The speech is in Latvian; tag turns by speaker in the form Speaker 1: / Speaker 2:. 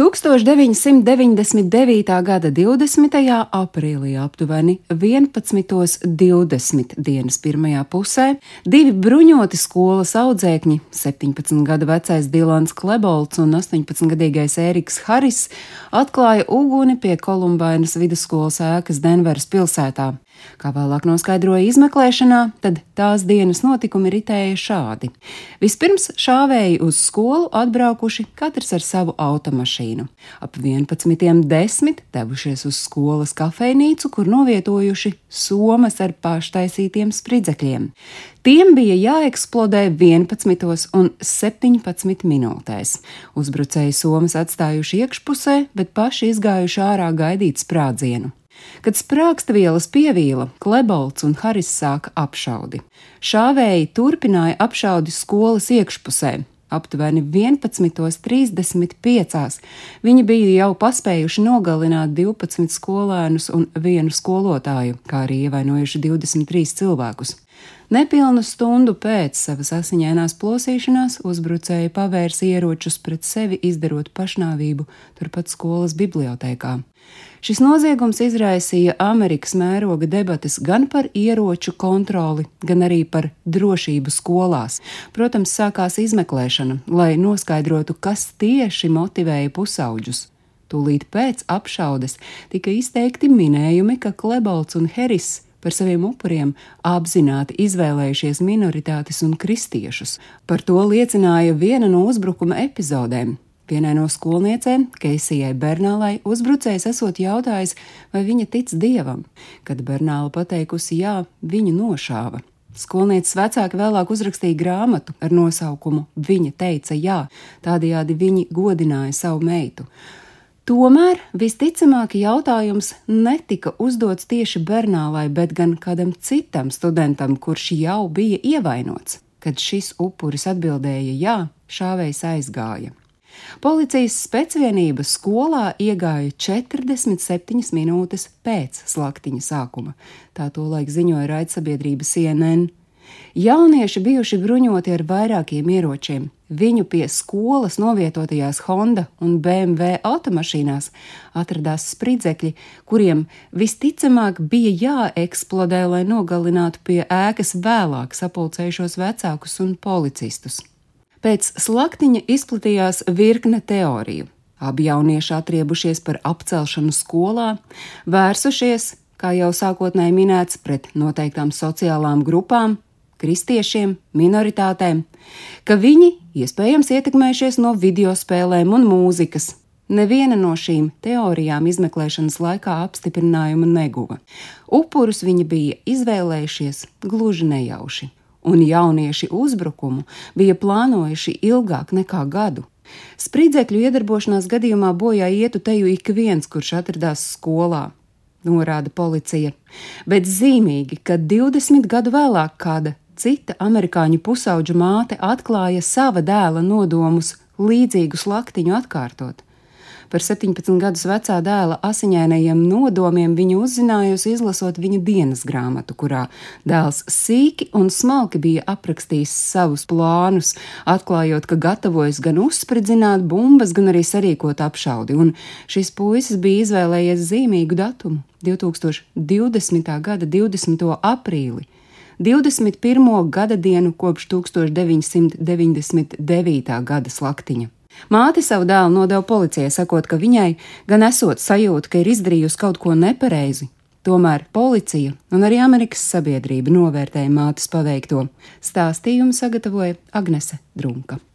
Speaker 1: 1999. gada 20. aprīlī aptuveni 11.20 dienas pirmajā pusē divi bruņoti skolas audzēkņi, 17 gadu vecais Dilans Klebolts un 18-gadīgais Ēriks Haris, atklāja uguni pie Kolumbainas vidusskolas ēkas Denveras pilsētā. Kā vēlāk noskaidroja izmeklēšanā, tad tās dienas notikumi ritēja šādi. Vispirms šāvēji uz skolu atbraukuši katrs ar savu automašīnu. Ap 11.10 devušies uz skolas kafejnīcu, kur novietojuši somas ar paštaisītiem spridzekļiem. Tiem bija jāeksplodē 11 un 17 minūtēs. Uzbrucēji somas atstājuši iekšpusē, bet paši izgājuši ārā gaidīt sprādzienu. Kad sprāgstvielas pievīla, Klebolts un Haris sāka apšaudi. Šāvēji turpināja apšaudi skolas iekšpusē. Aptuveni 11.35. Viņi bija jau paspējuši nogalināt 12 skolēnus un vienu skolotāju, kā arī ievainojuši 23 cilvēkus. Nepilnu stundu pēc savas asiņainās plosīšanās uzbrucēji pavērsa ieročus pret sevi, izdarot pašnāvību turpat skolas bibliotēkā. Šis noziegums izraisīja Amerikas mēroga debatas gan par ieroču kontroli, gan arī par drošību skolās. Protams, sākās izmeklēšana, lai noskaidrotu, kas tieši motivēja pusauģus. Tūlīt pēc apšaudes tika izteikti minējumi, ka Klebolts un Heris par saviem upuriem apzināti izvēlējušies minoritātes un kristiešus. Par to liecināja viena no uzbrukuma epizodēm. Vienai no skolniecēm, Keisijai Bernālai, uzbrucējs esot jautājis, vai viņa tic dievam. Kad Bernāla pateikusi jā, viņu nošāva. Skolnieces vecāki vēlāk uzrakstīja grāmatu ar nosaukumu Viņa teica jā, tādējādi viņi godināja savu meitu. Tomēr visticamāk jautājums netika uzdots tieši Bernālai, bet gan kādam citam studentam, kurš jau bija ievainots. Kad šis upuris atbildēja jā, šāvējs aizgāja. Policijas specvienība skolā iegāja 47 minūtes pēc slaktiņa sākuma. Tā tolaik ziņoja raidsabiedrība CNN. Jaunieši bijuši bruņoti ar vairākiem ieročiem. Viņu pie skolas novietotajās Honda un BMW automašīnās atradās spridzekļi, kuriem visticamāk bija jāeksplodē, lai nogalinātu pie ēkas vēlāk sapulcējušos vecākus un policistus. Pēc slaktiņa izplatījās virkne teoriju. Abi jaunieši atriebušies par apcelšanu skolā, vērsušies, kā jau sākotnēji minēts, pret noteiktām sociālām grupām, kristiešiem, minoritātēm, ka viņi iespējams ietekmējušies no video spēlēm un mūzikas. Neviena no šīm teorijām izmeklēšanas laikā apstiprinājumu neguva. Upurus viņi bija izvēlējušies gluži nejauši un jaunieši uzbrukumu bija plānojuši ilgāk nekā gadu. Spridzekļu iedarbošanās gadījumā bojā ietu teju ik viens, kurš atradās skolā, norāda policija, bet zīmīgi, ka 20 gadu vēlāk kāda cita amerikāņu pusauģu māte atklāja sava dēla nodomus līdzīgu slaktiņu atkārtot. Par 17 gadus vecā dēla asiņainajiem nodomiem viņa uzzinājusi izlasot viņa dienas grāmatu, kurā dēls sīki un smalki bija aprakstījis savus plānus, atklājot, ka gatavojas gan uzspridzināt bumbas, gan arī sarīkot apšaudi, un šis puisis bija izvēlējies zīmīgu datumu - 2020. gada 20. aprīli. 21. gada dienu kopš 1999. gada slaktiņa. Māte savu dēlu nodeva policijai, sakot, ka viņai gan esot sajūta, ka ir izdarījusi kaut ko nepareizi. Tomēr policija un arī Amerikas sabiedrība novērtēja mātes paveikto. Stāstījumu sagatavoja Agnese Drunka.